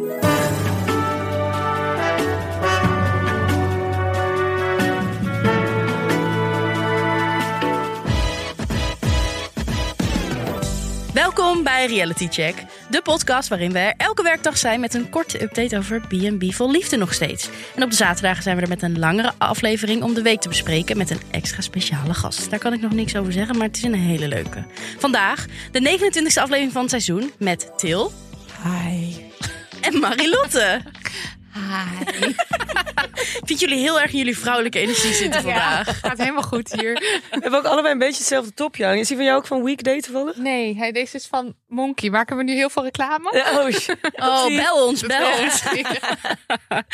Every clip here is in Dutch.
Welkom bij Reality Check, de podcast waarin we er elke werkdag zijn met een korte update over B&B vol liefde nog steeds. En op de zaterdagen zijn we er met een langere aflevering om de week te bespreken met een extra speciale gast. Daar kan ik nog niks over zeggen, maar het is een hele leuke. Vandaag de 29e aflevering van het seizoen met Til Hi. En Marilotte. Hi. Ik vind jullie heel erg in jullie vrouwelijke energie zitten vandaag. gaat helemaal goed hier. We hebben ook allebei een beetje hetzelfde topje aan. Is die van jou ook van Weekday toevallig? Nee, hij, deze is van Monkey. Maken we nu heel veel reclame? Ja, oh. Oh, bel ons, bel ons. Ja.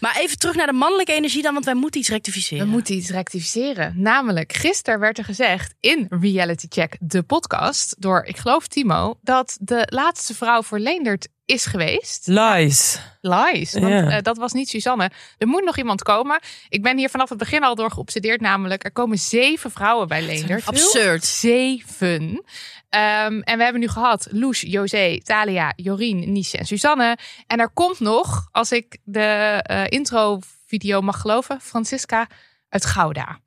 Maar even terug naar de mannelijke energie dan, want wij moeten iets We rectificeren. moeten iets rectificeren. Namelijk, gisteren werd er gezegd in Reality Check, de podcast, door, ik geloof Timo, dat de laatste vrouw voor Leendert is geweest. Lies. Lies. Want eh, dat was niet Suzanne. Er moet nog iemand komen. Ik ben hier vanaf het begin al door geobsedeerd. Namelijk, er komen zeven vrouwen bij Leendert. Absurd. Zeven. Ehm, en we hebben nu gehad Loes, José, Talia, Jorien, Niesje en Suzanne. En er komt nog, als ik de eh, intro-video mag geloven, Francisca uit Gouda.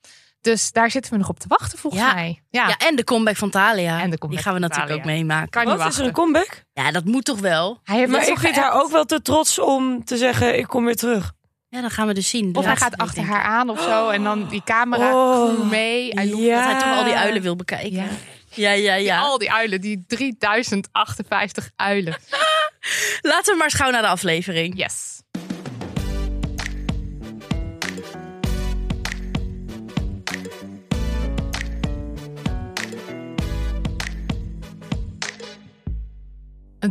Dus daar zitten we nog op te wachten volgens Ja. mij. Ja, Ja, en de comeback van Talia. En de Die comeback gaan we natuurlijk ook meemaken. kan Wat, is er wachten. een comeback? Ja, dat moet toch wel? Hij heeft Maar ik vind haar ook wel te trots om te zeggen, ik kom weer terug. Ja, dan gaan we dus zien. Of hij gaat achter haar aan of zo. En dan die camera Oh. mee. Hij Ja. Dat hij toch al die uilen wil bekijken. Ja. Ja, ja, ja. Al die uilen, die 3058 uilen. Laten we maar eens gauw naar de aflevering. Yes.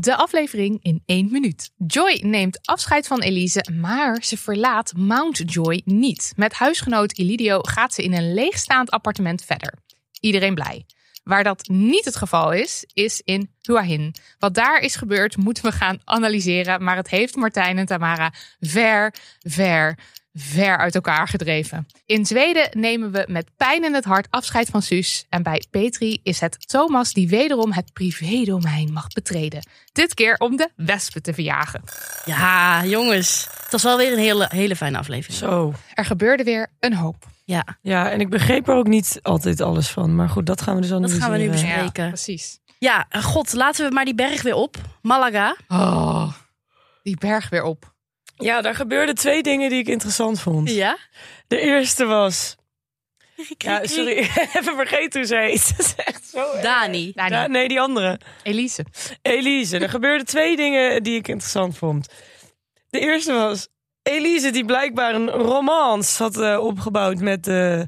De aflevering in één minuut. Joy neemt afscheid van Elise, maar ze verlaat Mount Joy niet. Met huisgenoot Ilidio gaat ze in een leegstaand appartement verder. Iedereen blij. Waar dat niet het geval is, is in Hua Hin. Wat daar is gebeurd, moeten we gaan analyseren. Maar het heeft Martijn en Tamara ver, ver, ver uit elkaar gedreven. In Zweden nemen we met pijn in het hart afscheid van Suus. En bij Petri is het Thomas die wederom het privédomein mag betreden. Dit keer om de wespen te verjagen. Ja, jongens. Het was wel weer een hele, hele fijne aflevering. Zo. Er gebeurde weer een hoop. Ja, Ja, en ik begreep er ook niet altijd alles van. Maar goed, dat gaan we dus dat analyseren. gaan we nu Ja, bespreken. precies. Ja, god, laten we maar die berg weer op. Malaga. Oh, die berg weer op. Ja, daar gebeurden twee dingen die ik interessant vond. Ja? De eerste was... Ja, sorry, even vergeten hoe ze heet. Dat is echt zo. Dani. Nee, die andere. Elise. Elise. Er gebeurden twee dingen die ik interessant vond. De eerste was Elise die blijkbaar een romance had eh, opgebouwd met de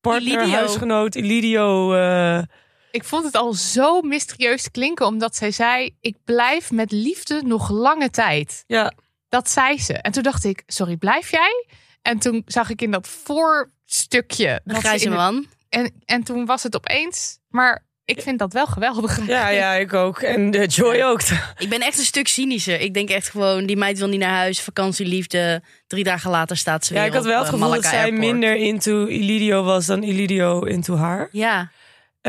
partner, Ilidio. huisgenoot Ilidio. eh, Ik vond het al zo mysterieus klinken, omdat zij zei: Ik blijf met liefde nog lange tijd. ja, Dat zei ze. En toen dacht ik: Sorry, blijf jij? En toen zag ik in dat voorstukje. Een grijze het- man. en, en toen was het opeens. Maar ik vind dat wel geweldig. ja, ja, ik ook. En de Joy ook. Ik ben echt een stuk cynischer. Ik denk echt gewoon, die meid wil niet naar huis. Vakantieliefde. Drie dagen later staat ze Ja, weer ik had op, wel het eh, gevoel dat zij Airport. minder into Ilidio was dan Ilidio into haar. Ja,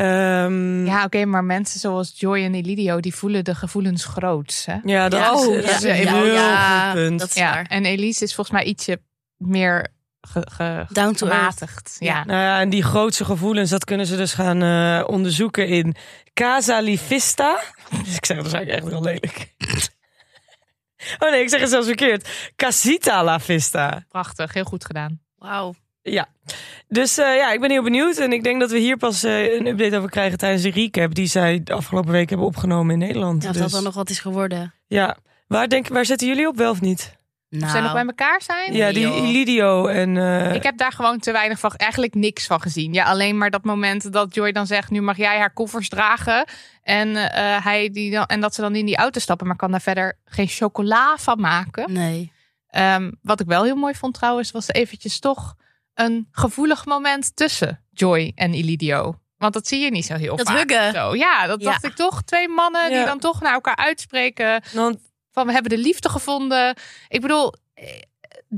Ehm, Ja, oké, maar mensen zoals Joy en Elidio, die voelen de gevoelens groots. Hè? ja, dat Ja, is, oh, dat is ja, een ja, heel ja, goed punt. dat is Ja, waar. en Elise is volgens mij ietsje meer ge, ge, Down to earth. gematigd. Ja. Nou ja, en die grootste gevoelens, dat kunnen ze dus gaan eh, onderzoeken in Casa Li Vista. Dus ik zeg het waarschijnlijk echt heel lelijk. Oh nee, ik zeg het zelfs verkeerd. Casita La Vista. prachtig, heel goed gedaan. Wauw. Ja. Dus eh, ja, ik ben heel benieuwd. En ik denk dat we hier pas eh, een update over krijgen tijdens de recap die zij de afgelopen week hebben opgenomen in Nederland. Ja, of dus, dat dan nog wat is geworden. ja. Waar, denk, waar zetten jullie op, wel of niet? Nou, Of zij nog bij elkaar zijn? ja, die joh. Ilidio en... eh, Ik heb daar gewoon te weinig van, eigenlijk niks van gezien. Ja, alleen maar dat moment dat Joy dan zegt, nu mag jij haar koffers dragen. En, eh, hij die dan, en dat ze dan in die auto stappen, maar kan daar verder geen chocola van maken. Nee. Ehm, wat ik wel heel mooi vond trouwens, was eventjes toch een gevoelig moment tussen Joy en Ilidio. Want dat zie je niet zo heel Dat vaak. huggen. Zo, ja, dat Ja. dacht ik toch. Twee mannen Ja. die dan toch naar elkaar uitspreken want van we hebben de liefde gevonden. Ik bedoel,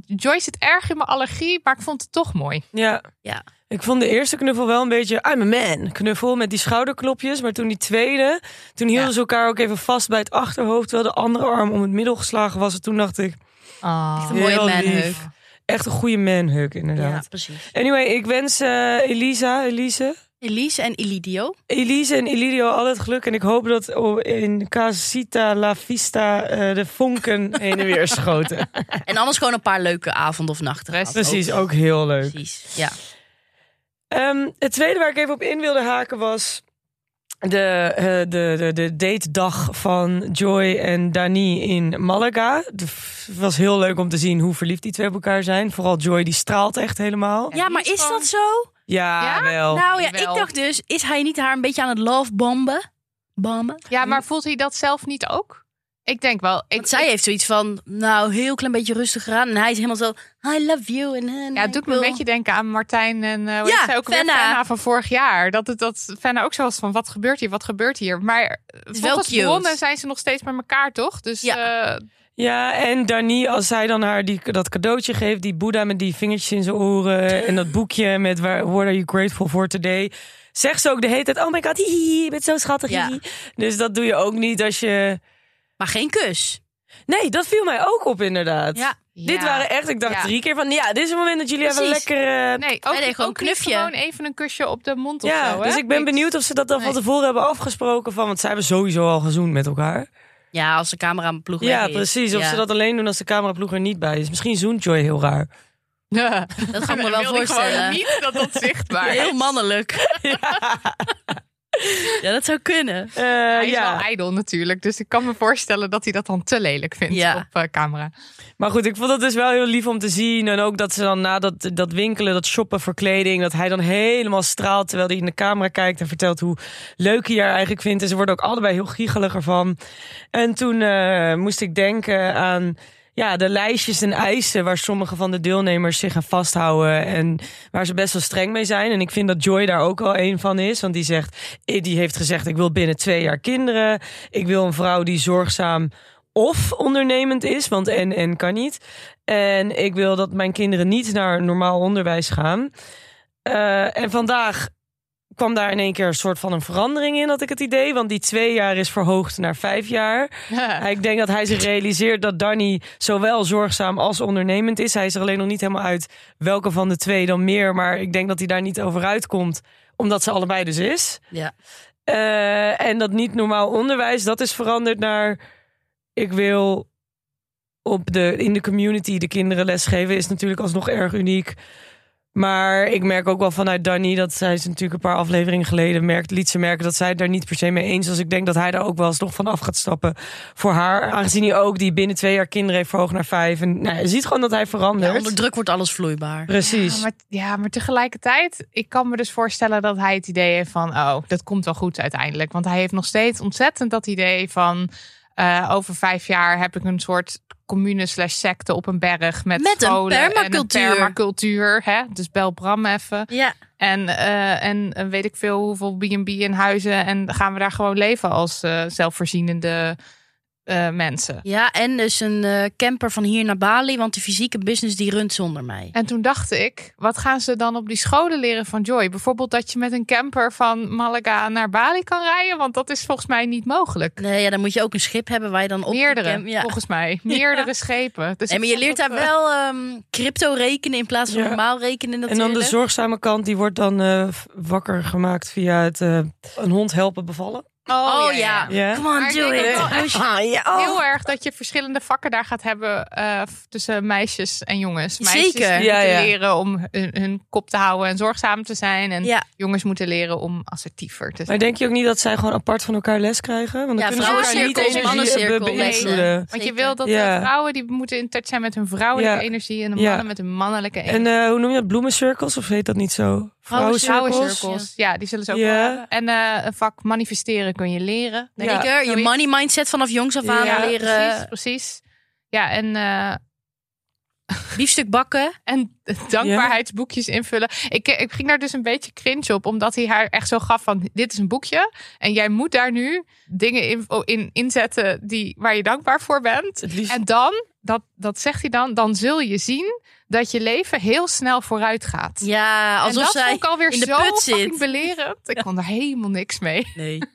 Joy zit erg in mijn allergie, maar ik vond het toch mooi. Ja. Ja. Ik vond de eerste knuffel wel een beetje I'm a man knuffel met die schouderklopjes. Maar toen die tweede, toen hielden Ja. ze elkaar ook even vast bij het achterhoofd. Terwijl de andere arm om het middel geslagen was. En toen dacht ik, Oh. Een mooie Heel manhug. lief. Echt een goede manhug Ja, inderdaad. precies. Anyway, ik wens eh, Elisa, Elise, Elise en Elidio. Elise en Elidio al het geluk. En ik hoop dat in Casita La Vista eh, de vonken heen en weer schoten. En anders gewoon een paar leuke avonden of nachten. Precies, ook heel leuk. Precies, ja. Ehm, het tweede waar ik even op in wilde haken was de, eh, de, de, de datedag van Joy en Dani in Malaga. Het was heel leuk om te zien hoe verliefd die twee op elkaar zijn. Vooral Joy, die straalt echt helemaal. Ja, maar is dat zo? Ja, Ja? wel. Nou ja, ik dacht dus, is hij niet haar een beetje aan het lovebomben? Bomben? Ja, maar voelt hij dat zelf niet ook? Ik denk wel. Ik, Want zij heeft zoiets van, nou, heel klein beetje rustiger aan. En hij is helemaal zo, I love you. En, en Ja, het doet me een beetje denken aan Martijn en uh, Ja, zij ook weer Fenna. Fenna van vorig jaar. Dat het dat Fenna ook zo was van wat gebeurt hier, wat gebeurt hier. Maar is wel volgens bronnen zijn ze nog steeds bij elkaar, toch? Dus Ja. eh, Ja, en Dani, als zij dan haar die, dat cadeautje geeft, die Boeddha met die vingertjes in zijn oren en dat boekje met waar, What are you grateful for today, zegt ze ook de hele tijd, oh my god, hihi, je bent zo schattig. Ja. Dus dat doe je ook niet als je... Maar geen kus. Nee, dat viel mij ook op inderdaad. Ja. Dit ja. waren echt, ik dacht Ja. drie keer van, ja, dit is het moment dat jullie even Precies. lekker... eh, Nee, ook, Nee, gewoon ook niet knufje. gewoon even een kusje op de mond of ja, zo. hè? dus ik ben Niks. benieuwd of ze dat dan van Nee. tevoren hebben afgesproken van, want zij hebben sowieso al gezoend met elkaar. Ja, als de camera ploeg Ja, is. precies. Of Ja. ze dat alleen doen als de cameraploeg er niet bij is. Misschien zoent Joy heel raar. Ja. Dat kan ik me wel ik gewoon voorstellen. niet dat dat zichtbaar is. Heel mannelijk. Ja, dat zou kunnen. Eh, Hij is ja. wel ijdel natuurlijk. Dus ik kan me voorstellen dat hij dat dan te lelijk vindt Ja. op eh, camera. Maar goed, ik vond het dus wel heel lief om te zien. En ook dat ze dan na dat, dat winkelen, dat shoppen voor kleding... dat hij dan helemaal straalt terwijl hij in de camera kijkt... en vertelt hoe leuk hij haar eigenlijk vindt. En ze worden ook allebei heel giechelig ervan. En toen eh, moest ik denken aan ja, de lijstjes en eisen... waar sommige van de deelnemers zich aan vasthouden... en waar ze best wel streng mee zijn. En ik vind dat Joy daar ook wel een van is. Want die, zegt, die heeft gezegd, ik wil binnen twee jaar kinderen. Ik wil een vrouw die zorgzaam of ondernemend is, want en en kan niet. En ik wil dat mijn kinderen niet naar normaal onderwijs gaan. Eh, en vandaag kwam daar in één keer een soort van een verandering in, had ik het idee. Want die twee jaar is verhoogd naar vijf jaar. Ik denk dat hij zich realiseert dat Danny zowel zorgzaam als ondernemend is. Hij is er alleen nog niet helemaal uit welke van de twee dan meer. Maar ik denk dat hij daar niet over uitkomt, omdat ze allebei dus is. Ja. Eh, en dat niet normaal onderwijs, dat is veranderd naar... ik wil op de, in de community de kinderen lesgeven... is natuurlijk alsnog erg uniek. Maar ik merk ook wel vanuit Danny... dat zij is natuurlijk een paar afleveringen geleden... Merkt, liet ze merken dat zij het daar niet per se mee eens was. Ik denk dat hij daar ook wel eens nog van af gaat stappen voor haar. Aangezien hij ook die binnen twee jaar kinderen heeft verhoogd naar vijf. En nou, je ziet gewoon dat hij verandert. Ja, onder druk wordt alles vloeibaar. Precies. Ja maar, ja, maar tegelijkertijd, ik kan me dus voorstellen dat hij het idee heeft van, oh, dat komt wel goed uiteindelijk. Want hij heeft nog steeds ontzettend dat idee van, eh, over vijf jaar heb ik een soort commune slash secte op een berg met, Met een en permacultuur. een permacultuur. Hè? Dus bel Bram even. Ja, En, eh, en eh, weet ik veel hoeveel B&B in huizen. En gaan we daar gewoon leven als zelfvoorzienende eh, mensen. ja, en dus een eh, camper van hier naar Bali, want de fysieke business die runt zonder mij. En toen dacht ik, wat gaan ze dan op die scholen leren van Joy? Bijvoorbeeld dat je met een camper van Malaga naar Bali kan rijden, want dat is volgens mij niet mogelijk. Nee, ja, dan moet je ook een schip hebben waar je dan op Meerdere, ja. volgens mij. Meerdere schepen. Dus Nee, maar je leert daar eh, wel ehm, crypto rekenen in plaats van Ja. normaal rekenen En dan de zorgzame kant, die wordt dan eh, wakker gemaakt via het eh, een hond helpen bevallen. Oh, ja. Ja. Come on, Maar ik do denk it. echt Ah, ja. oh. Heel erg dat je verschillende vakken daar gaat hebben eh, tussen meisjes en jongens. Meisjes Zeker. moeten Ja, ja. leren om hun, hun kop te houden en zorgzaam te zijn. En Ja. jongens moeten leren om assertiever te zijn. Maar denk je ook niet dat zij gewoon apart van elkaar les krijgen? Want dan Ja, kunnen ze elkaar niet energie be- mannencirkel, beïnvloeden. Want je wil dat Ja. de vrouwen die moeten in touch zijn met hun vrouwelijke Ja. energie en de Ja. mannen met hun mannelijke energie. En eh, hoe noem je dat? Bloemencirkels? Of heet dat niet zo? Vrouwencirkels? Vrouwencirkels, ja, die zullen ze ook Ja. wel. En eh, een vak manifesteren kun je leren. denk ik. Zeker, je money mindset vanaf jongs af aan Ja, leren. Precies, precies. Ja, en, Biefstuk bakken. en dankbaarheidsboekjes invullen. Ik, eh, ik ging daar dus een beetje cringe op, omdat hij haar echt zo gaf van... dit is een boekje en jij moet daar nu dingen in, in inzetten die, waar je dankbaar voor bent. En dan dat, dat zegt hij dan, dan zul je zien dat je leven heel snel vooruit gaat. Ja, en alsof dat zij ik alweer in de zo put zit. belerend. Ik kon daar helemaal niks mee. Nee.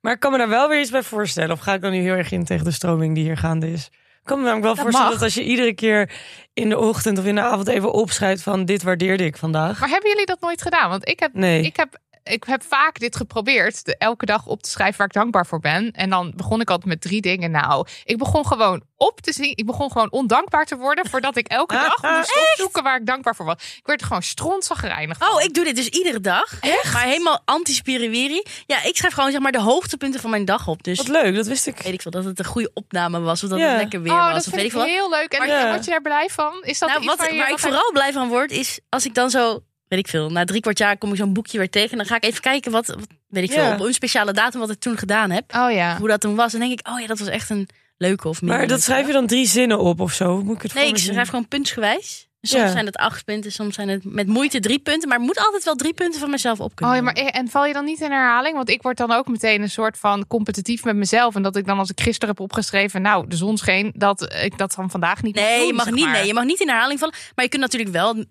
Maar ik kan me daar wel weer iets bij voorstellen. Of ga ik dan nu heel erg in tegen de stroming die hier gaande is? Ik kan me namelijk wel Dat voorstellen mag. dat als je iedere keer in de ochtend of in de avond even opschrijft van dit waardeerde ik vandaag. Maar hebben jullie dat nooit gedaan? Want ik heb, Nee. ik heb, ik heb vaak dit geprobeerd. De, elke dag op te schrijven waar ik dankbaar voor ben. En dan begon ik altijd met drie dingen. Nou, ik begon gewoon op te zien. Ik begon gewoon ondankbaar te worden. Voordat ik elke dag moest opzoeken waar ik dankbaar voor was. Ik werd er gewoon strontzagrijnig van. Oh, ik doe dit dus iedere dag. Echt? Maar helemaal anti-spiriwiri. Ja, ik schrijf gewoon zeg maar de hoogtepunten van mijn dag op. Dus Wat leuk, dat wist ik. weet ik veel dat het een goede opname was. Of dat Ja. het lekker weer Oh, was. dat Of vind weet ik heel leuk. En Ja. word je daar blij van? Is dat Nou, iets wat, waar je waar ik vooral blij van word, is als ik dan zo, weet ik veel, na drie kwart jaar kom ik zo'n boekje weer tegen. En dan ga ik even kijken wat, wat- weet ik veel, Ja. op een speciale datum wat ik toen gedaan heb. Oh ja. Hoe dat toen was. En denk ik, oh ja, dat was echt een leuke of minder Maar dat schrijf je dan drie zinnen op of zo? Hoe Moet ik het Nee, ik schrijf gewoon puntsgewijs. Soms Ja. zijn het acht punten, soms zijn het met moeite drie punten. Maar moet altijd wel drie punten van mezelf op kunnen Oh ja, maar en val je dan niet in herhaling? Want ik word dan ook meteen een soort van competitief met mezelf. En dat ik dan als ik gisteren heb opgeschreven, nou, de zon scheen, dat ik dat dan vandaag niet Nee, doen, je mag zeg niet, nee, je mag niet in herhaling vallen. Maar je kunt natuurlijk wel,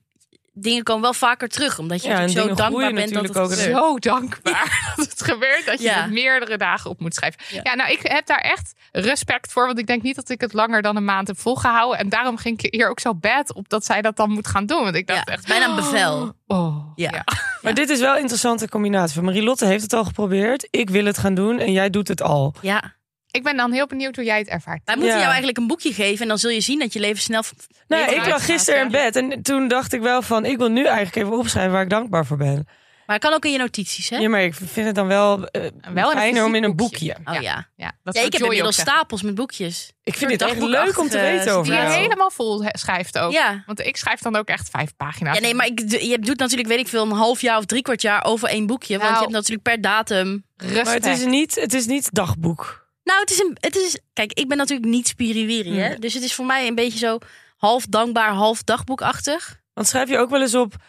dingen komen wel vaker terug. Omdat je Ja, zo dankbaar groeien bent dat het natuurlijk ook. gebeurt. Zo dankbaar dat het gebeurt dat je Ja. het meerdere dagen op moet schrijven. Ja. Ja. nou, ik heb daar echt respect voor. Want ik denk niet dat ik het langer dan een maand heb volgehouden. En daarom ging ik hier ook zo bad op dat zij dat dan moet gaan doen. Want ik dacht Ja, echt... bijna een bevel. Oh, Ja. ja. Maar dit is wel een interessante combinatie. Marilotte heeft het al geprobeerd. Ik wil het gaan doen en jij doet het al. Ja, Ik ben dan heel benieuwd hoe jij het ervaart. wij moeten Ja. jou eigenlijk een boekje geven. En dan zul je zien dat je leven snel... Nou, beter ik lag gisteren in bed en toen dacht ik wel van... ik wil nu eigenlijk even opschrijven waar ik dankbaar voor ben. Maar het kan ook in je notities, hè? Ja, maar ik vind het dan wel, eh Wel fijner om in een boekje. Oh ja. Ja, dat Ja, ik heb inmiddels stapels met boekjes. Ik vind het echt leuk om te weten over Die je helemaal vol schrijft ook. Ja. Want ik schrijf dan ook echt vijf pagina's. Ja, nee, maar ik, je doet natuurlijk, weet ik veel, een half jaar of drie kwart jaar over één boekje. Want Nou. je hebt natuurlijk per datum. Respect. Maar het is niet, het is niet dagboek. Nou, het is een, het is, kijk, ik ben natuurlijk niet spiriwiri, hè? Hmm. Dus het is voor mij een beetje zo half dankbaar, half dagboekachtig. Want schrijf je ook wel eens op... Ik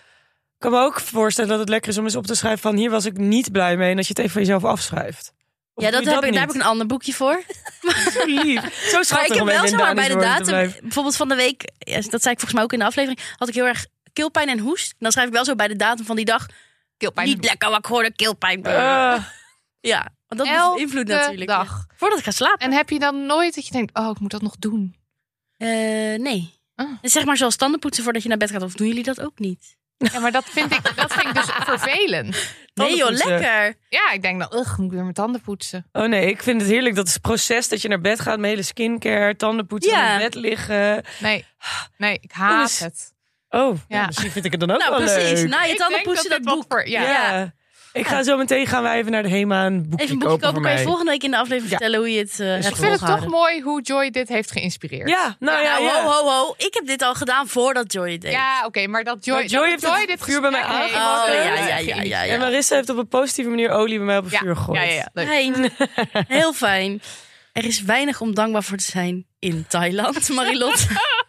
kan me ook voorstellen dat het lekker is om eens op te schrijven van... hier was ik niet blij mee en dat je het even van jezelf afschrijft. Of ja, dat heb ik, daar heb ik een ander boekje voor. Zo lief. Zo Maar schattig ik heb wel zeg maar bij de datum, bijvoorbeeld van de week, ja, dat zei ik volgens mij ook in de aflevering, had ik heel erg keelpijn en hoest. Dan schrijf ik wel zo bij de datum van die dag, Keelpijn. niet lekker wat ik hoorde, keelpijn. Ah. Ja, want dat Elke beïnvloedt natuurlijk. dag. ja. Voordat ik ga slapen. En heb je dan nooit dat je denkt, oh, ik moet dat nog doen? Eh, nee. Ah. Dus zeg maar zoals tandenpoetsen voordat je naar bed gaat. Of doen jullie dat ook niet? Ja, maar dat vind ik, dat vind ik dus vervelend. Nee joh, Tandenpoetsen. lekker. Ja, ik denk dan, ugh, moet ik weer mijn tanden poetsen. Oh nee, ik vind het heerlijk. Dat is het proces dat je naar bed gaat. Mijn hele skincare, tandenpoetsen, Ja. in bed liggen. Nee, nee, ik haat dus- het. Oh, ja. Ja. misschien vind ik het dan ook Nou, wel precies. leuk. Na je Ik tandenpoetsen denk dat, dit boek. wat voor- ja. ja. Ik ga zo meteen gaan wij even naar de HEMA een boekje Even een boekje kopen Kan je mij. volgende week in de aflevering Ja. vertellen hoe je het eh hebt Ik vind het toch mooi hoe Joy dit heeft geïnspireerd. Ja, nou ja, Nou, ja. ho, ho, ho. Ik heb dit al gedaan voordat Joy het deed. Ja, oké, maar dat Joy, Maar Joy dat heeft Joy dit vuur bij mij aangemaakt. Oh, ja, ja, ja, ja, ja. En Marissa heeft op een positieve manier olie bij mij op het Ja, vuur gegooid. ja, ja, ja. Leuk. Fijn. Heel fijn. Er is weinig om dankbaar voor te zijn in Thailand, Marilot.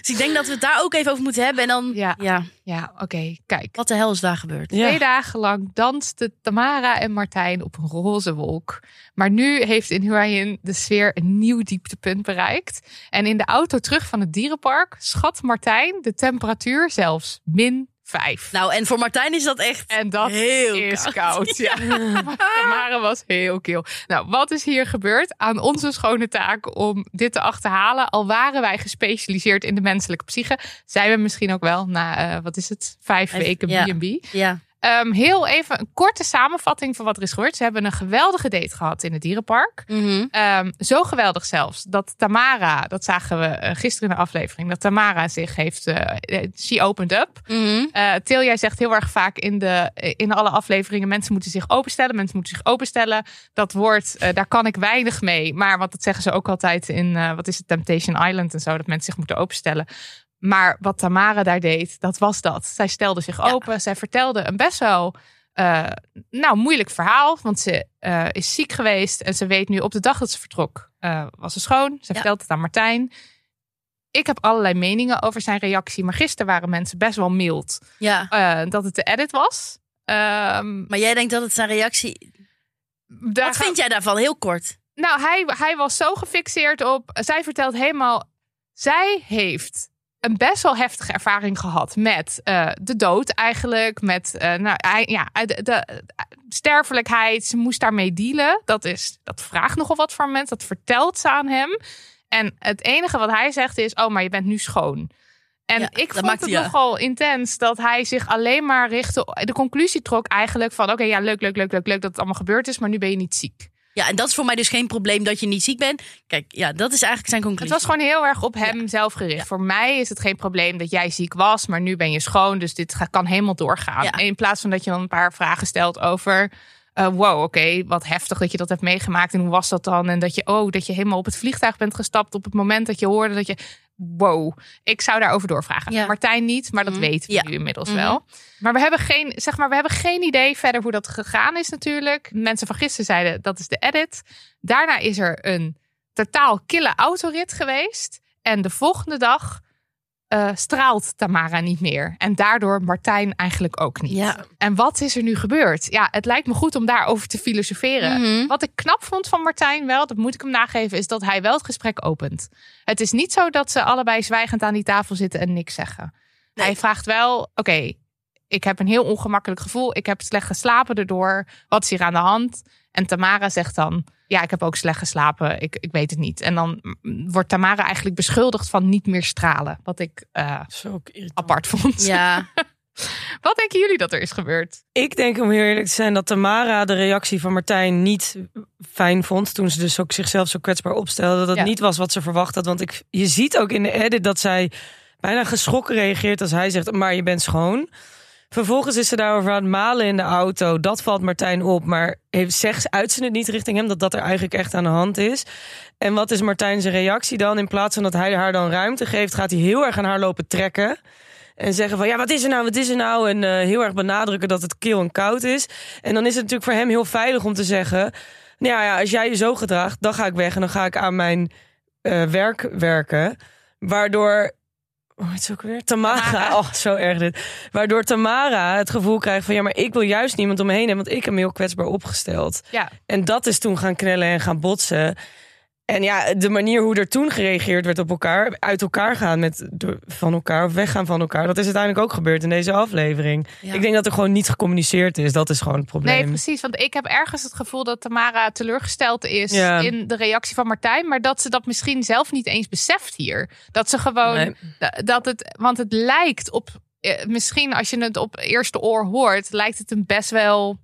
dus ik denk dat we het daar ook even over moeten hebben. En dan, ja, Ja. Ja, oké, kijk. wat de hel is daar gebeurd? Ja. Twee dagen lang dansten Tamara en Martijn op een roze wolk. Maar nu heeft in Hawaiian de sfeer een nieuw dieptepunt bereikt. En in de auto terug van het dierenpark schat Martijn de temperatuur zelfs min 5. Nou, en voor Martijn is dat echt En dat heel is koud. koud. Ja. Tamara was heel kil. Nou, wat is hier gebeurd? Aan onze schone taak om dit te achterhalen. Al waren wij gespecialiseerd in de menselijke psyche, zijn we misschien ook wel na, eh, wat is het, vijf Vijf, weken ja. B&B. Ja. Ehm, heel even een korte samenvatting van wat er is gebeurd. Ze hebben een geweldige date gehad in het dierenpark. Mhm. Ehm, zo geweldig zelfs dat Tamara, dat zagen we eh, gisteren in de aflevering, dat Tamara zich heeft, eh eh, she opened up. Eh Til, jij zegt heel erg vaak in, de, in alle afleveringen: mensen moeten zich openstellen, mensen moeten zich openstellen. Dat woord, daar kan ik weinig mee. Maar wat dat zeggen ze ook altijd in, wat is het, Temptation Island en zo, dat mensen zich moeten openstellen. Maar wat Tamara daar deed, dat was dat. Zij stelde zich Ja. open. Zij vertelde een best wel eh, nou, moeilijk verhaal. Want ze eh, is ziek geweest en ze weet nu op de dag dat ze vertrok, eh, was ze schoon. Ze Ja. vertelt het aan Martijn. Ik heb allerlei meningen over zijn reactie. Maar gisteren waren mensen best wel mild ja. dat het de edit was. Ehm, Maar jij denkt dat het zijn reactie... daar Wat vind jij daarvan? Heel kort. Nou, hij, hij was zo gefixeerd op. Zij vertelt helemaal. zij heeft een best wel heftige ervaring gehad met uh, de dood eigenlijk. Met uh, nou, ja, de, de, sterfelijkheid. Ze moest daarmee dealen. Dat, is, dat vraagt nogal wat van mensen. Dat vertelt ze aan hem. En het enige wat hij zegt is: Oh, maar je bent nu schoon. En Ja, ik vond het ja. nogal intens dat hij zich alleen maar richtte. De conclusie trok eigenlijk van: Oké, ja, leuk, leuk, leuk, leuk, leuk dat het allemaal gebeurd is, maar nu ben je niet ziek. Ja, en dat is voor mij dus geen probleem dat je niet ziek bent. Kijk, ja, dat is eigenlijk zijn Het conclusie. was gewoon heel erg op hem zelf gericht. Voor mij is het geen probleem dat jij ziek was, maar nu ben je schoon. Dus dit kan helemaal doorgaan. Ja. In plaats van dat je dan een paar vragen stelt over. eh, wow, oké, wat heftig dat je dat hebt meegemaakt. En hoe was dat dan? En dat je, oh, dat je helemaal op het vliegtuig bent gestapt op het moment dat je hoorde dat je. Wow, ik zou daarover doorvragen. Ja. Martijn niet, maar dat Mhm. weten we Ja. nu inmiddels Mhm. wel. Maar we hebben geen, zeg maar, we hebben geen idee verder hoe dat gegaan is natuurlijk. Mensen van gisteren zeiden dat is de edit. Daarna is er een totaal kille autorit geweest. En de volgende dag eh, straalt Tamara niet meer. En daardoor Martijn eigenlijk ook niet. Ja. En wat is er nu gebeurd? Ja, het lijkt me goed om daarover te filosoferen. Mhm. Wat ik knap vond van Martijn wel, dat moet ik hem nageven, is dat hij wel het gesprek opent. Het is niet zo dat ze allebei zwijgend aan die tafel zitten en niks zeggen. Nee. Hij vraagt wel, oké, ik heb een heel ongemakkelijk gevoel. Ik heb slecht geslapen erdoor. Wat is hier aan de hand? En Tamara zegt dan, ja, ik heb ook slecht geslapen. Ik, ik weet het niet. En dan wordt Tamara eigenlijk beschuldigd van niet meer stralen. Wat ik eh, Zo irritant. apart vond. Ja, Wat denken jullie dat er is gebeurd? Ik denk om heel eerlijk te zijn dat Tamara de reactie van Martijn niet fijn vond. Toen ze dus ook zichzelf zo kwetsbaar opstelde. Dat het Ja. niet was wat ze verwacht had. Want ik, je ziet ook in de edit dat zij bijna geschrokken reageert als hij zegt, maar je bent schoon. Vervolgens is ze daarover aan het malen in de auto. Dat valt Martijn op. Maar zegt, uit ze het niet richting hem dat dat er eigenlijk echt aan de hand is. En wat is Martijn zijn reactie dan? In plaats van dat hij haar dan ruimte geeft, gaat hij heel erg aan haar lopen trekken. En zeggen van ja, wat is er nou, wat is er nou? En eh, heel erg benadrukken dat het kil en koud is. En dan is het natuurlijk voor hem heel veilig om te zeggen... Nou ja, ja, als jij je zo gedraagt, dan ga ik weg en dan ga ik aan mijn eh, werk werken. Waardoor... Heet ze ook weer? Tamara. Tamara. Oh, zo erg dit. Waardoor Tamara het gevoel krijgt van... ja, maar ik wil juist niemand om me heen hebben... want ik heb me heel kwetsbaar opgesteld. Ja, En dat is toen gaan knellen en gaan botsen. En ja, de manier hoe er toen gereageerd werd op elkaar, uit elkaar gaan met door- van elkaar of weggaan van elkaar, dat is uiteindelijk ook gebeurd in deze aflevering. Ja. Ik denk dat er gewoon niet gecommuniceerd is. Dat is gewoon het probleem. nee, precies. Want ik heb ergens het gevoel dat Tamara teleurgesteld is Ja. in de reactie van Martijn. Maar dat ze dat misschien zelf niet eens beseft hier. Dat ze gewoon. Nee. Dat het, want het lijkt op. eh, Misschien als je het op eerste oor hoort, lijkt het een best wel.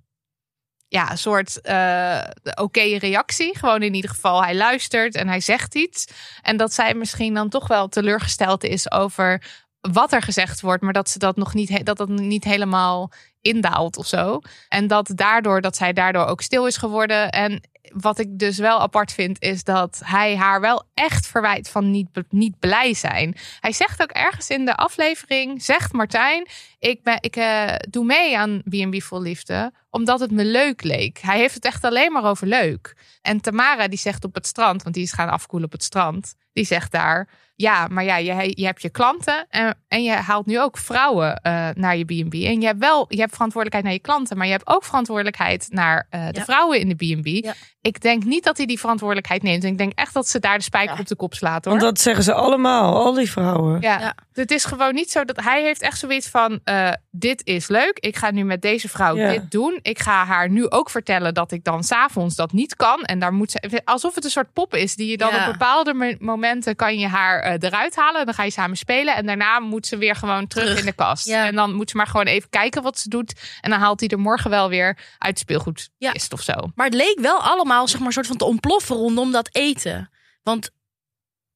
Ja, een soort eh, oké reactie. Gewoon in ieder geval, hij luistert en hij zegt iets. En dat zij misschien dan toch wel teleurgesteld is over wat er gezegd wordt, maar dat ze dat nog niet, dat dat niet helemaal indaalt of zo. En dat daardoor, dat zij daardoor ook stil is geworden. En wat ik dus wel apart vind, is dat hij haar wel echt verwijt van niet, niet blij zijn. Hij zegt ook ergens in de aflevering, zegt Martijn, ik, ben, ik eh, doe mee aan B&B Vol Liefde, omdat het me leuk leek. Hij heeft het echt alleen maar over leuk. En Tamara die zegt op het strand, want die is gaan afkoelen op het strand, die zegt daar, ja, maar ja, je, je hebt je klanten en, en je haalt nu ook vrouwen eh, naar je B&B. En je hebt wel, je hebt verantwoordelijkheid naar je klanten, maar je hebt ook verantwoordelijkheid naar eh, de Ja. vrouwen in de B&B. Ja. Ik denk niet dat hij die verantwoordelijkheid neemt. En ik denk echt dat ze daar de spijker Ja. op de kop slaat hoor. Want dat zeggen ze allemaal, al die vrouwen. Ja, Ja. Het is gewoon niet zo dat hij heeft echt zoiets van: eh, dit is leuk. Ik ga nu met deze vrouw Ja. dit doen. Ik ga haar nu ook vertellen dat ik dan s'avonds dat niet kan. En daar moet ze alsof het een soort pop is die je dan Ja. op bepaalde mo- momenten kan je haar eh, eruit halen. Dan ga je samen spelen en daarna moet ze weer gewoon terug, Terug. in de kast. Ja. En dan moet ze maar gewoon even kijken wat ze doet. En dan haalt hij er morgen wel weer uit speelgoed Ja. kist of zo. Maar het leek wel allemaal zeg maar, een soort van te ontploffen rondom dat eten. Want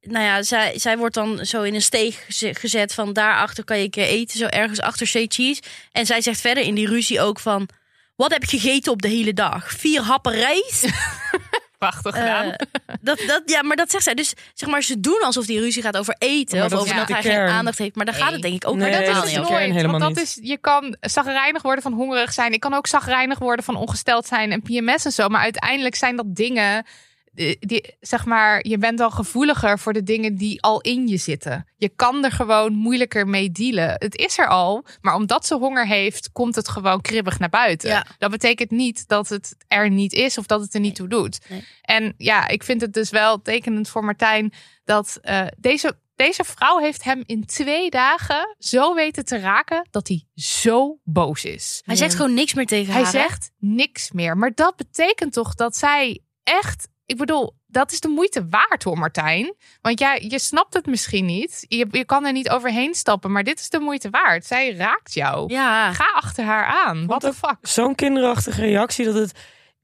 nou ja, zij, zij wordt dan zo in een steeg geze- gezet van daarachter kan je eten, zo ergens achter Say Cheese. En zij zegt verder in die ruzie ook van, wat heb je gegeten op de hele dag? Vier happen rijst? Prachtig Eh, gedaan. dat, dat, ja, maar dat zegt zij. Dus zeg maar, ze doen alsof die ruzie gaat over eten. Maar of dat over dat hij geen aandacht heeft. Maar daar gaat het denk ik ook Nee, Maar dat helemaal is dat kern Want dat niet. is, je kan zagrijnig worden van hongerig zijn. Ik kan ook zagrijnig worden van ongesteld zijn en PMS en zo. Maar uiteindelijk zijn dat dingen. Eh, Die, zeg maar, je bent al gevoeliger voor de dingen die al in je zitten. Je kan er gewoon moeilijker mee dealen. Het is er al, maar omdat ze honger heeft, komt het gewoon kribbig naar buiten. Ja. Dat betekent niet dat het er niet is of dat het er niet toe doet. Nee. En ja, ik vind het dus wel tekenend voor Martijn dat eh, deze Deze vrouw heeft hem in twee dagen zo weten te raken dat hij zo boos is. Hij zegt gewoon niks meer tegen Hij haar. hè? zegt niks meer. Maar dat betekent toch dat zij echt. Ik bedoel, dat is de moeite waard hoor, Martijn. Want ja, je snapt het misschien niet. Je, je kan er niet overheen stappen, maar dit is de moeite waard. Zij raakt jou. Ja. Ga achter haar aan. What the fuck? Zo'n kinderachtige reactie dat het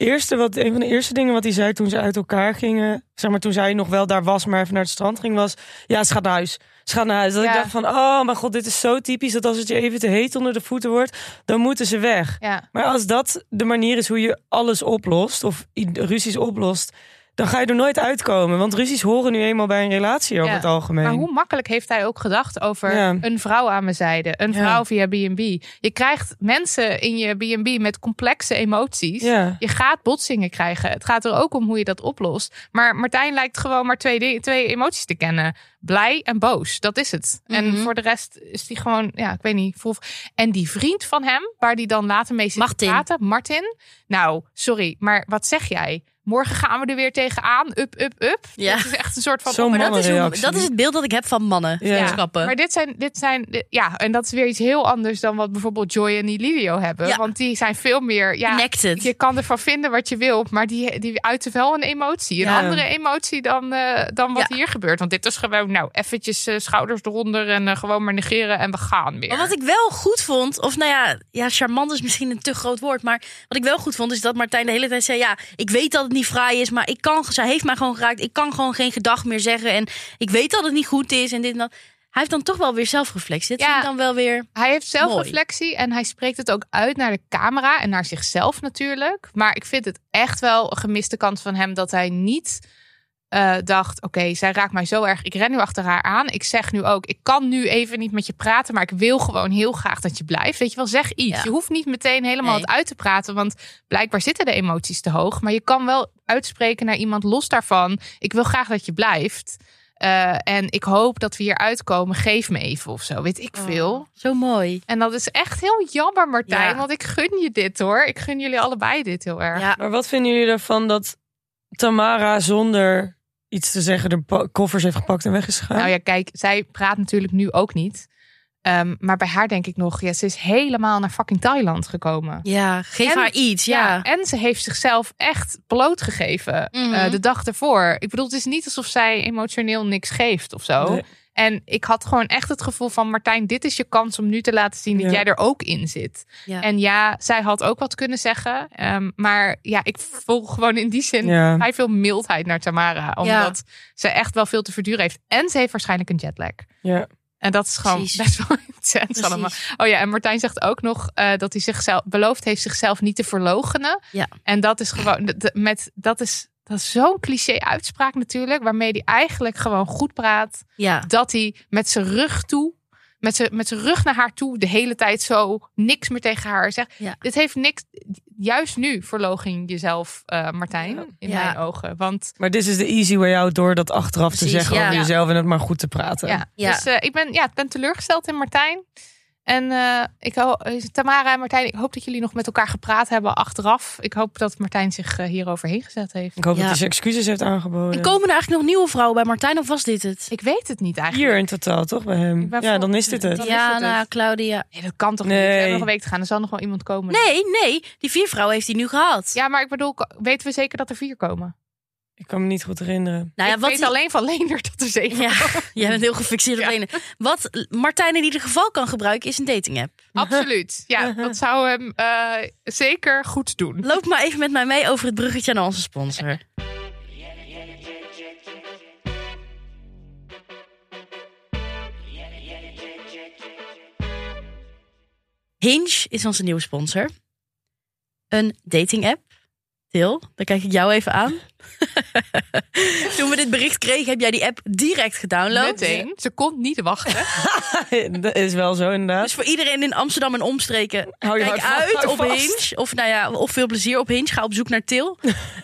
eerste wat een van de eerste dingen wat hij zei toen ze uit elkaar gingen, zeg maar toen zij nog wel daar was, maar even naar het strand ging, was ja, ze gaat naar huis. Ze gaat naar huis. Dat Ja. ik dacht van, oh mijn god, dit is zo typisch dat als het je even te heet onder de voeten wordt, dan moeten ze weg. Ja. Maar als dat de manier is hoe je alles oplost of ruzies oplost, dan ga je er nooit uitkomen. Want ruzies horen nu eenmaal bij een relatie over Ja. het algemeen. Maar hoe makkelijk heeft hij ook gedacht over Ja. een vrouw aan mijn zijde, een Ja. vrouw via B&B. Je krijgt mensen in je B&B met complexe emoties. Ja. Je gaat botsingen krijgen. Het gaat er ook om hoe je dat oplost. Maar Martijn lijkt gewoon maar twee, twee emoties te kennen. Blij en boos. Dat is het. En Mhm. voor de rest is die gewoon, ja, ik weet niet. Vol... En die vriend van hem, waar die dan later mee zit Martin. te praten, Martin. Nou, sorry, maar wat zeg jij? Morgen gaan we er weer tegenaan. Up, up, up. Ja. Dat is echt een soort van... Zo'n Maar dat is, hoe- dat is het beeld dat ik heb van mannen. Ja. Maar dit zijn, dit zijn, dit- ja, en dat is weer iets heel anders dan wat bijvoorbeeld Joy en Lidio hebben. Ja. Want die zijn veel meer, ja, Connected. je kan ervan vinden wat je wil, maar die, die uiten wel een emotie. Een Ja. andere emotie dan, eh, dan wat Ja. hier gebeurt. Want dit is gewoon, nou, eventjes eh, schouders eronder en eh, gewoon maar negeren en we gaan weer. Maar wat ik wel goed vond, of nou ja, ja, charmant is misschien een te groot woord. Maar wat ik wel goed vond, is dat Martijn de hele tijd zei: Ja, ik weet dat het niet fraai is, maar ik kan, zij heeft mij gewoon geraakt. Ik kan gewoon geen gedag meer zeggen. En ik weet dat het niet goed is. En dit en dat. Hij heeft dan toch wel weer zelfreflectie. Dit Ja. vind ik dan wel weer. Hij heeft zelfreflectie en hij spreekt het ook uit naar de camera en naar zichzelf natuurlijk. Maar ik vind het echt wel een gemiste kans van hem dat hij niet eh, dacht: oké, zij raakt mij zo erg. Ik ren nu achter haar aan. Ik zeg nu ook: ik kan nu even niet met je praten, maar ik wil gewoon heel graag dat je blijft. Weet je wel, zeg iets. Ja. Je hoeft niet meteen helemaal Nee. het uit te praten, want blijkbaar zitten de emoties te hoog. Maar je kan wel uitspreken naar iemand los daarvan: ik wil graag dat je blijft. Eh, en ik hoop dat we hier uitkomen. Geef me even of zo. Weet ik veel. Zo mooi. En dat is echt heel jammer, Martijn. Ja. Want ik gun je dit hoor. Ik gun jullie allebei dit heel erg. Ja, Maar wat vinden jullie ervan dat Tamara zonder iets te zeggen de koffers heeft gepakt en weg is gegaan? Nou ja, kijk, zij praat natuurlijk nu ook niet. Ehm, maar bij haar denk ik nog, ja, ze is helemaal naar fucking Thailand gekomen. ja geef En- haar iets. Ja. en ze heeft zichzelf echt blootgegeven Mhm. eh, de dag ervoor. Ik bedoel, het is niet alsof zij emotioneel niks geeft of zo. Nee. En ik had gewoon echt het gevoel van Martijn, dit is je kans om nu te laten zien dat Ja. jij er ook in zit. Ja. En ja, zij had ook wat kunnen zeggen. ehm, maar ja, ik voel gewoon in die zin Ja. vrij veel mildheid naar Tamara. Omdat ze echt wel veel te verduren heeft. En ze heeft waarschijnlijk een jetlag. Ja. En dat is gewoon Precies. best wel intens Precies. allemaal. Oh ja, en Martijn zegt ook nog eh, dat hij zichzelf beloofd heeft zichzelf niet te verlogenen. Ja. En dat is gewoon met dat is dat is zo'n cliché uitspraak natuurlijk, waarmee hij eigenlijk gewoon goed praat ja. dat hij met zijn rug toe, met zijn, met zijn rug naar haar toe, de hele tijd zo niks meer tegen haar zegt. Ja. Dit heeft niks. Juist nu verlogen jezelf, eh, Martijn, in Ja. mijn ogen. Want Maar dit is de easy way out door dat achteraf te zeggen ja. over jezelf en het maar goed te praten. ja, Ja. dus eh, ik ben, ja, ik ben teleurgesteld in Martijn. En eh, ik Tamara en Martijn, ik hoop dat jullie nog met elkaar gepraat hebben achteraf. Ik hoop dat Martijn zich eh, hieroverheen gezet heeft. Ik hoop Ja. dat hij zijn excuses heeft aangeboden. En komen er eigenlijk nog nieuwe vrouwen bij Martijn of was dit het? Ik weet het niet eigenlijk. Hier in totaal, toch, bij hem? Ja, vol- dan is dit het. Dan ja, het nou, het. Claudia. Nee, dat kan toch niet? We hebben nog een week te gaan. Er zal nog wel iemand komen. Nee, nee. Die vier vrouwen heeft hij nu gehad. Ja, maar ik bedoel, weten we zeker dat er vier komen? Ik kan me niet goed herinneren. nou ja, ik wat weet hij- alleen van Leendert dat er zeven Ja, komen. jij bent heel gefixeerd op Ja. Lene. Wat Martijn in ieder geval kan gebruiken is een dating app. Absoluut. Ja, dat zou hem eh, zeker goed doen. Loop maar even met mij mee over het bruggetje naar onze sponsor. Hinge is onze nieuwe sponsor. Een dating app. Til, dan kijk ik jou even aan. Toen we dit bericht kregen, heb jij die app direct gedownload. Meteen. Ze kon niet wachten. dat is wel zo, inderdaad. Dus voor iedereen in Amsterdam en omstreken, Hou je kijk uit op vast. Hinge. Of, nou ja, of veel plezier op Hinge. Ga op zoek naar Til.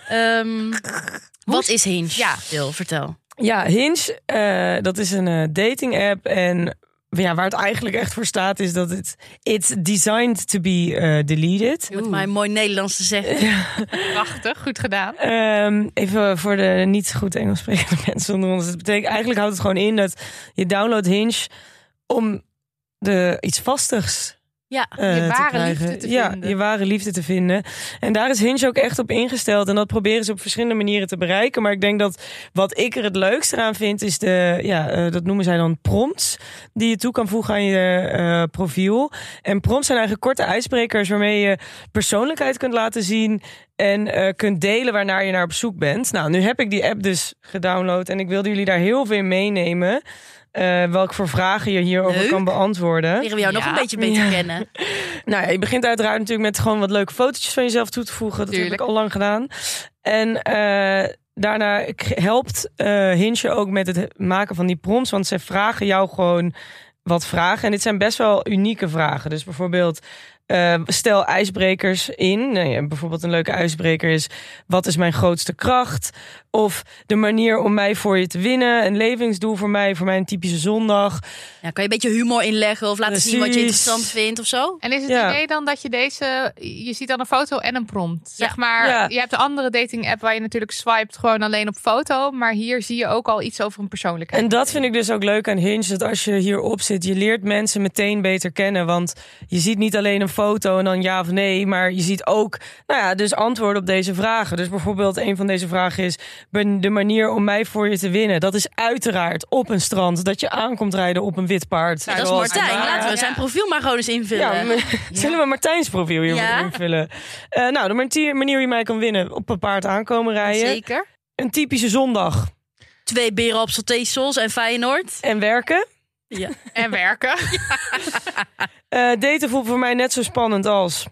Ehm, wat is Hinge? Ja. Til, vertel. Ja, Hinge, eh, dat is een dating app. En ja, waar het eigenlijk echt voor staat is dat het it's designed to be eh, deleted. Je moet mij mooi Nederlands te zeggen. Prachtig, goed gedaan. Ehm, even voor de niet goed Engels sprekende mensen onder ons. Het betekent eigenlijk houdt het gewoon in dat je download Hinge om de iets vastigs Ja. eh, Je ware liefde te ja, vinden. je ware liefde te vinden. En daar is Hinge ook echt op ingesteld. En dat proberen ze op verschillende manieren te bereiken. Maar ik denk dat wat ik er het leukste aan vind, is de, ja, eh, dat noemen zij dan prompts, die je toe kan voegen aan je eh, profiel. En prompts zijn eigenlijk korte ijsbrekers waarmee je persoonlijkheid kunt laten zien. En kunt delen waarnaar je naar op zoek bent. Nou, nu heb ik die app dus gedownload. En ik wilde jullie daar heel veel meenemen. Eh welke voor vragen je hierover Leuk. kan beantwoorden. Leren we jou nog een beetje beter Ja. kennen. Nou ja, je begint uiteraard natuurlijk met gewoon wat leuke fotootjes van jezelf toe te voegen. Dat Tuurlijk. heb ik al lang gedaan. En eh, daarna helpt eh Hinge ook met het maken van die prompts. Want zij vragen jou gewoon wat vragen. En dit zijn best wel unieke vragen. Dus bijvoorbeeld, eh, stel ijsbrekers in. Nou ja, bijvoorbeeld een leuke ijsbreker is... wat is mijn grootste kracht? Of de manier om mij voor je te winnen. Een levensdoel voor mij, voor mij een typische zondag. Ja, kan je een beetje humor inleggen of laten zien wat je interessant vindt of zo? En is het Ja. idee dan dat je deze... Je ziet dan een foto en een prompt. Zeg Ja. maar, Ja. je hebt de andere dating app waar je natuurlijk swipet gewoon alleen op foto. Maar hier zie je ook al iets over een persoonlijkheid. En dat vind ik dus ook leuk aan Hinge. Dat als je hierop zit, je leert mensen meteen beter kennen. Want je ziet niet alleen een foto en dan ja of nee. Maar je ziet ook, nou ja, dus antwoorden op deze vragen. Dus bijvoorbeeld een van deze vragen is... ben de manier om mij voor je te winnen. Dat is uiteraard op een strand. Dat je aankomt rijden op een wit paard. dat is Martijn. maar- Laten we zijn profiel maar gewoon eens invullen. Ja, maar- zullen we Martijn's profiel hier Ja. invullen? Eh, nou, de manier manier hoe je mij kan winnen. Op een paard aankomen rijden. Zeker. Een typische zondag. Twee beren op Salteesels en Feyenoord. En werken. Ja. En werken. Eh, daten voelt voor mij net zo spannend als...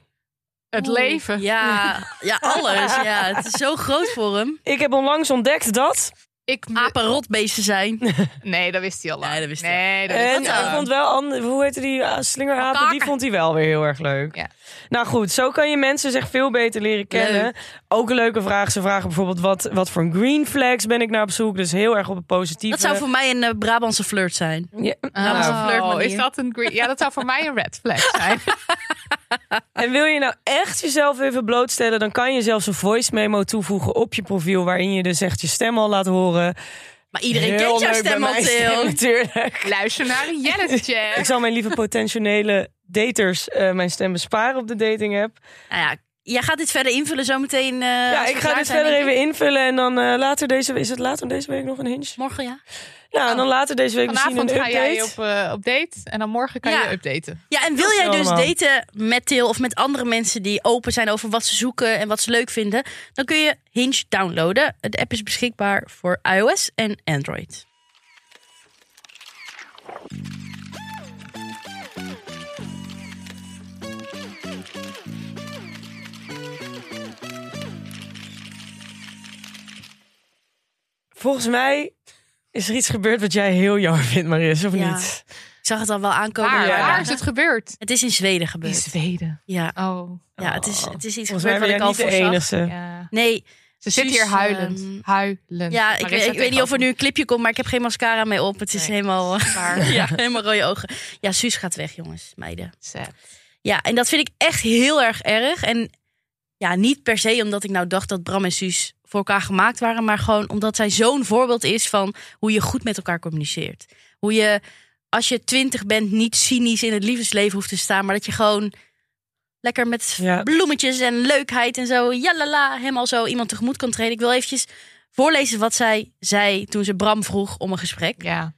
Het leven. Ja, ja, alles. Ja, het is zo groot voor hem. Ik heb onlangs ontdekt dat. Ik, Apen rotbeesten zijn. nee, dat wist hij al lang. Nee, dat wist hij. Nee, dat wist En hij vond wel, ander- hoe heette die uh, slingerapen? Die vond hij wel weer heel erg leuk. Ja. Nou goed, zo kan je mensen zich veel beter leren kennen. Leuk. Ook een leuke vraag. Ze vragen bijvoorbeeld wat, wat voor een green flags ben ik naar op zoek. Dus heel erg op het positieve. Dat zou voor mij een eh, Brabantse flirt zijn. Ja. Nou, een Oh, flirtmanier. is dat een green? Ja, dat zou voor mij een red flag zijn. En wil je nou echt jezelf even blootstellen, dan kan je zelfs een voice memo toevoegen op je profiel. Waarin je dus echt je stem al laat horen. Maar iedereen Heel kent jouw stem al, stem, natuurlijk. Luister naar de Jennis Ik zal mijn lieve potentiële daters eh, mijn stem besparen op de dating app. Nou ja, jij gaat dit verder invullen zometeen. eh, Ja, ik ga dit verder even invullen en dan eh, later deze. Is het later deze week nog een hinge? Morgen, ja. En dan later deze week Vanavond misschien ga een jij update. op, eh, op date en dan morgen kan Ja. je updaten. Ja, en wil jij dus allemaal. daten met Til of met andere mensen die open zijn over wat ze zoeken en wat ze leuk vinden, dan kun je Hinge downloaden. De app is beschikbaar voor iOS en Android. Volgens mij is er iets gebeurd wat jij heel jammer vindt, Maris, of Ja. niet? Ik zag het al wel aankomen. Waar, ja. waar is het gebeurd? Het is in Zweden In gebeurd. Zweden. Ja, Oh. ja het, is, het is iets Volgens gebeurd jij ik al niet de voorzag. enige. Ja. Nee, Ze zit hier huilend. huilend. ja, ik, weet- ik weet niet of er nu een clipje komt, maar ik heb geen mascara mee op. Het is Nee. helemaal. Waar. ja, helemaal rode ogen. Ja, Suus gaat weg, jongens, meiden. Sad. Ja, en dat vind ik echt heel erg erg. En ja, niet per se omdat ik nou dacht dat Bram en Suus voor elkaar gemaakt waren, maar gewoon omdat zij zo'n voorbeeld is van hoe je goed met elkaar communiceert. Hoe je, als je twintig bent, niet cynisch in het liefdesleven hoeft te staan, maar dat je gewoon lekker met Ja. bloemetjes en leukheid en zo, jalala, helemaal zo iemand tegemoet kan treden. Ik wil eventjes voorlezen wat zij zei toen ze Bram vroeg om een gesprek. Ja.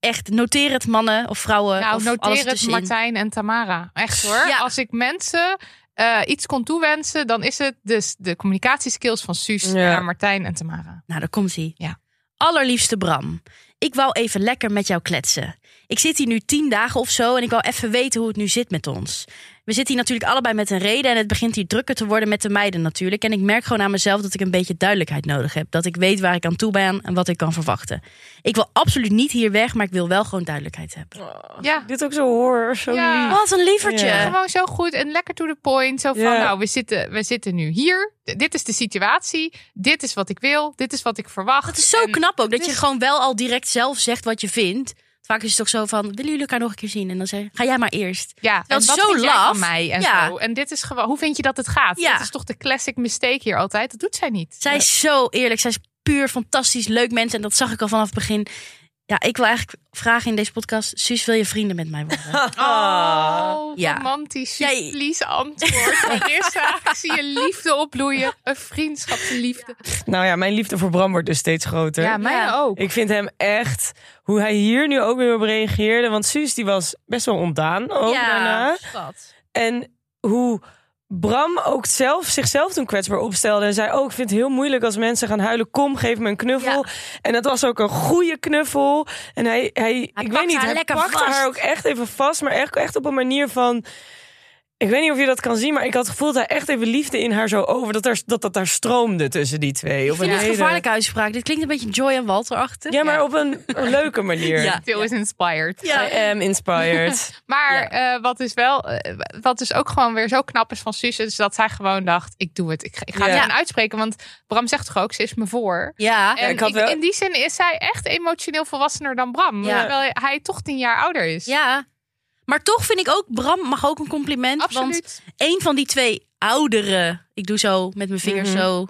Echt, noteer het mannen of vrouwen Nou, of alles noteer het. Martijn en Tamara. Echt hoor. Ja. Als ik mensen eh, iets kon toewensen, dan is het dus de communicatieskills van Suus Ja. naar Martijn en Tamara. Nou, daar komt hij. Ja. Allerliefste Bram, ik wou even lekker met jou kletsen. Ik zit hier nu tien dagen of zo en ik wou even weten hoe het nu zit met ons. We zitten hier natuurlijk allebei met een reden en het begint hier drukker te worden met de meiden natuurlijk. En ik merk gewoon aan mezelf dat ik een beetje duidelijkheid nodig heb. Dat ik weet waar ik aan toe ben en wat ik kan verwachten. Ik wil absoluut niet hier weg, maar ik wil wel gewoon duidelijkheid hebben. Ja. Dit ook zo hoor, zo Ja. lief. Wat een lievertje. Ja. Gewoon zo goed en lekker to the point. Zo van, Ja. nou, we zitten, we zitten nu hier. D- Dit is de situatie. Dit is wat ik wil. Dit is wat ik verwacht. Het is zo En- knap ook dat je gewoon wel al direct zelf zegt wat je vindt. Vaak is het toch zo van, willen jullie elkaar nog een keer zien? En dan zeg je, ga jij maar eerst. Ja, Dat is zo laf. mij en Ja. zo. En dit is gewoon, hoe vind je dat het gaat? Ja. Dat is toch de classic mistake hier altijd? Dat doet zij niet. Zij is zo eerlijk. Zij is puur fantastisch leuk mens. En dat zag ik al vanaf het begin. Ja, ik wil eigenlijk vragen in deze podcast. Suus, wil je vrienden met mij worden? Oh, Ja. romantisch. Jij- Please antwoord. Marissa, ik zie je liefde opbloeien. Een vriendschapsliefde. Nou ja, mijn liefde voor Bram wordt dus steeds groter. Ja, mij Ja. ook. Ik vind hem echt, hoe hij hier nu ook weer op reageerde. Want Suus die was best wel ontdaan ook daarna. schat. En hoe Bram ook zelf zichzelf toen kwetsbaar opstelde. En zei, oh, ik vind het heel moeilijk als mensen gaan huilen. Kom, geef me een knuffel. En dat was ook een goede knuffel. En hij, hij, ik pakte weet niet, haar hij pakte vast. haar ook echt even vast. Maar echt, echt op een manier van... Ik weet niet of je dat kan zien, maar ik had het gevoel dat hij echt even liefde in haar zo over. Dat er, dat, dat daar stroomde tussen die twee. Vind een het hele- gevaarlijke uitspraak. Dit klinkt een beetje Joy en Walter-achtig. Ja, maar Ja. op een, een leuke manier. Ja. Phil is inspired. Ja. I am inspired. Maar Ja. eh, wat dus wel, eh, wat dus ook gewoon weer zo knap is van Suus, is dat zij gewoon dacht: ik doe het. Ik, ga- ik ga het Ja. gewoon uitspreken. Want Bram zegt toch ook, ze is me voor. Ja. En ik had ik- wel- in die zin is zij echt emotioneel volwassener dan Bram. Ja. Terwijl hij toch tien jaar ouder is. ja. Maar toch vind ik ook, Bram mag ook een compliment. Want absoluut. een van die twee oudere, ik doe zo met mijn vingers Mhm. zo,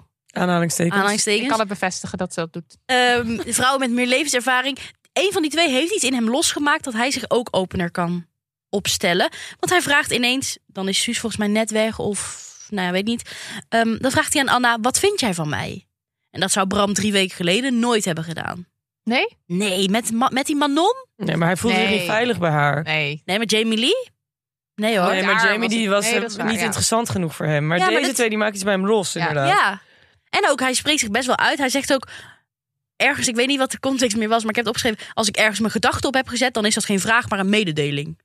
Aanhalingstekens. Ik kan het bevestigen dat ze dat doet. Ehm, vrouwen met meer levenservaring. Een van die twee heeft iets in hem losgemaakt dat hij zich ook opener kan opstellen. Want hij vraagt ineens, dan is Suus volgens mij net weg of, nou ja, weet niet. Ehm, dan vraagt hij aan Anna, wat vind jij van mij? En dat zou Bram drie weken geleden nooit hebben gedaan. Nee? Nee, met, met die Manon? Nee, maar hij voelde zich niet veilig bij haar. Nee. Nee, met Jamie Lee? Nee hoor. Nee, maar Jamie was die was nee, waar, niet ja. interessant genoeg voor hem. Maar Ja, maar deze dat- twee die maken iets bij hem los, Ja. inderdaad. Ja. En ook, hij spreekt zich best wel uit. Hij zegt ook ergens, ik weet niet wat de context meer was, maar ik heb het opgeschreven. Als ik ergens mijn gedachten op heb gezet, dan is dat geen vraag, maar een mededeling.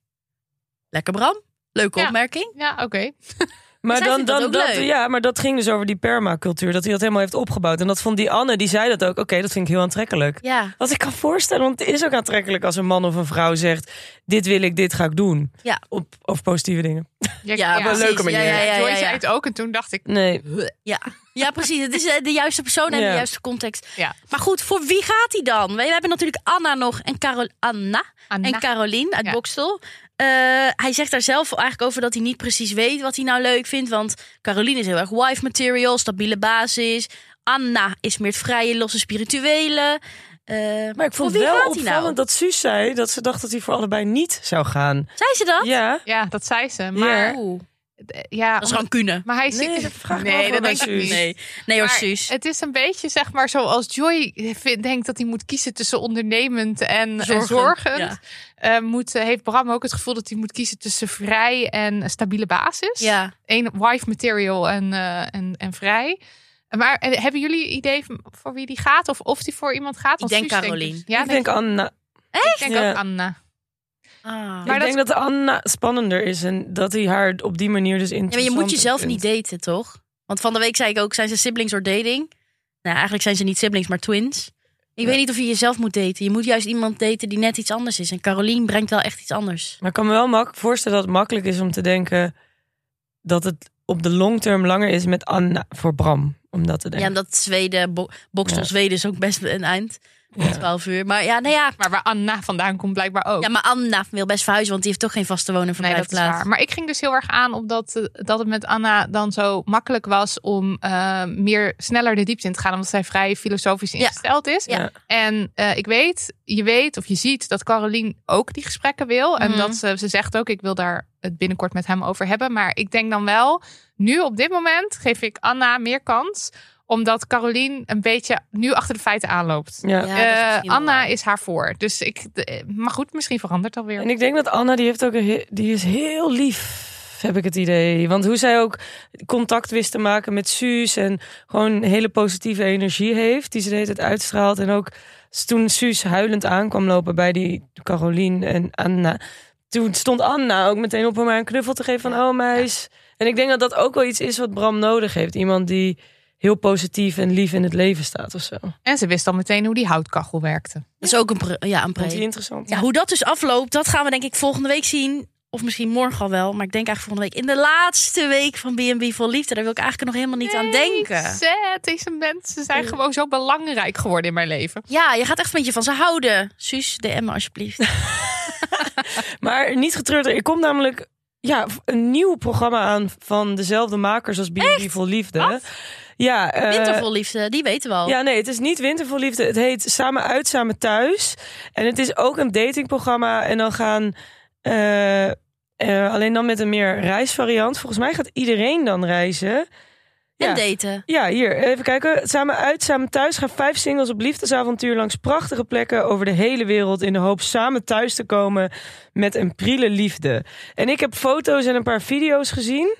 Lekker Bram. Leuke Ja. opmerking. Ja, oké. Maar Zij dan, dat dan dat, ja, maar dat ging dus over die permacultuur. Dat hij dat helemaal heeft opgebouwd. En dat vond die Anne, die zei dat ook. Oké, dat vind ik heel aantrekkelijk. Ja. Wat ik kan voorstellen, want het is ook aantrekkelijk als een man of een vrouw zegt: Dit wil ik, dit ga ik doen. Ja. Op, over positieve dingen. Ja, op een leuke manier. Ja, ja, ja, Joy ja, zei het ook en toen dacht ik... Nee. Ja. ja, precies. Het is eh, de juiste persoon en Ja. de juiste context. Ja. Maar goed, voor wie gaat hij dan? We hebben natuurlijk Anna nog en Carol Anna Anna. en Caroline uit Ja. Eh, hij zegt daar zelf eigenlijk over dat hij niet precies weet wat hij nou leuk vindt. Want Caroline is heel erg wife material, stabiele basis. Anna is meer het vrije, losse, spirituele. Eh, Maar ik vond voor het wie wel gaat hij opvallend nou? dat Suus zei dat ze dacht dat hij voor allebei niet zou gaan. Zei ze dat? Ja. Ja, dat zei ze. Maar, Oeh, ja, dat is gewoon kunnen. maar hij Nee, ziet... dat vraag nee, dat denk ik niet. Nee, nee hoor, Suus. Het is een beetje zeg maar zoals Joy vindt- denkt dat hij moet kiezen tussen ondernemend en en Zorgend, zorgend. ja. Eh, moet, heeft Bram ook het gevoel dat hij moet kiezen tussen vrij en een stabiele basis. Ja. Eén wife material en, eh, en, en vrij. Maar eh, hebben jullie idee voor wie die gaat? Of of die voor iemand gaat? Want denk Caroline. dus- ja, ik denk Anna. ik denk Ja. ook Anna. Ah. Maar ik dat- denk dat Anna spannender is en dat hij haar op die manier dus Ja, maar je moet jezelf vindt. niet daten, toch? Want van de week zei ik ook, zijn ze siblings or dating? Nou, eigenlijk zijn ze niet siblings, maar twins. Ik Ja. weet niet of je jezelf moet daten. Je moet juist iemand daten die net iets anders is. En Caroline brengt wel echt iets anders. Maar ik kan me wel mak voorstellen dat het makkelijk is om te denken dat het op de long term langer is met Anna voor Bram. Om dat te Ja, denken. omdat Zweden, bo Ja. Zweden is ook best een eind. Ja. 12 uur. Maar ja, nou ja. Maar waar Anna vandaan komt blijkbaar ook. Ja, maar Anna wil best verhuizen, want die heeft toch geen vaste wonen en Nee, dat is waar. Maar ik ging dus heel erg aan op dat, eh, dat het met Anna dan zo makkelijk was om eh, meer sneller de diepte in te gaan. Omdat zij vrij filosofisch Ja. ingesteld is. Ja. En eh, ik weet, je weet of je ziet dat Caroline ook die gesprekken wil. En Mhm. dat ze, ze zegt ook, ik wil daar het binnenkort met hem over hebben. Maar ik denk dan wel, nu op dit moment geef ik Anna meer kans. Omdat Caroline een beetje nu achter de feiten aanloopt. Ja. Ja, dat is Eh, Anna is haar voor. Dus ik, maar goed, misschien verandert dat weer. En ik denk dat Anna, die heeft ook een, die is heel lief, heb ik het idee. Want hoe zij ook contact wist te maken met Suus en gewoon een hele positieve energie heeft, die ze de hele tijd uitstraalt. En ook toen Suus huilend aankwam lopen bij die Caroline en Anna, toen stond Anna ook meteen op om haar een knuffel te geven van, oh meis. En ik denk dat dat ook wel iets is wat Bram nodig heeft. Iemand die heel positief en lief in het leven staat of zo. En ze wist al meteen hoe die houtkachel werkte. Dat is ook een, pre- ja, een pre. interessant? Ja, hoe dat dus afloopt, dat gaan we denk ik volgende week zien. Of misschien morgen al wel. Maar ik denk eigenlijk volgende week. In de laatste week van B&B Vol Liefde. Daar wil ik eigenlijk nog helemaal niet aan denken. Zet, deze mensen zijn gewoon zo belangrijk geworden in mijn leven. Ja, je gaat echt een beetje van ze houden. Suus, DM alsjeblieft. Maar niet getreurd. Er komt namelijk ja, een nieuw programma aan van dezelfde makers als B&B Vol Liefde. Ja, Wintervol Liefde, die weten we al. Ja, nee, het is niet Wintervol Liefde. Het heet Samen uit, Samen thuis. En het is ook een datingprogramma. En dan gaan... eh, eh, alleen dan met een meer reisvariant. Volgens mij gaat iedereen dan reizen. En Ja. daten. Ja, hier, even kijken. Samen uit, samen thuis gaan vijf singles op liefdesavontuur langs prachtige plekken over de hele wereld in de hoop samen thuis te komen met een priele liefde. En ik heb foto's en een paar video's gezien.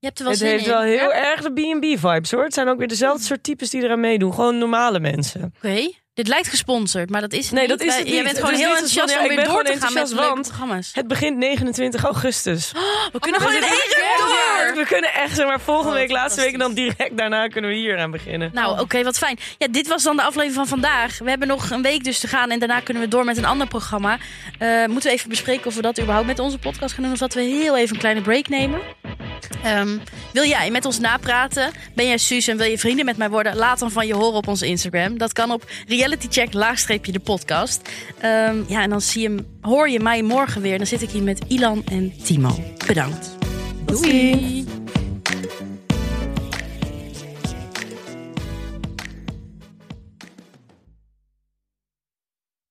Je hebt er wel Het zin heeft in. wel heel Ja? erg de B&B-vibes hoor. Het zijn ook weer dezelfde soort types die eraan meedoen. Gewoon normale mensen. Oké. Dit lijkt gesponsord, maar dat is het Nee, niet. dat is het niet. bent Het gewoon heel enthousiast om Ja, ik weer ben door te gewoon gaan met leuke want programma's. Het begint 29 augustus. We kunnen gewoon in één keer Ja, door. we kunnen echt, zeg maar, volgende Oh, week, laatste week en dan direct daarna kunnen we hier aan beginnen. Nou, oké, wat fijn. Ja, dit was dan de aflevering van vandaag. We hebben nog een week dus te gaan en daarna kunnen we door met een ander programma. Eh, moeten we even bespreken of we dat überhaupt met onze podcast gaan doen of dat we heel even een kleine break nemen. Ehm, wil jij met ons napraten? Ben jij Suus en wil je vrienden met mij worden? Laat dan van je horen op onze Instagram. Dat kan op realitycheck laagstreepje de podcast. Ehm, ja, en dan zie je, hoor je mij morgen weer. Dan zit ik hier met Ilan en Timo. Bedankt. Doei.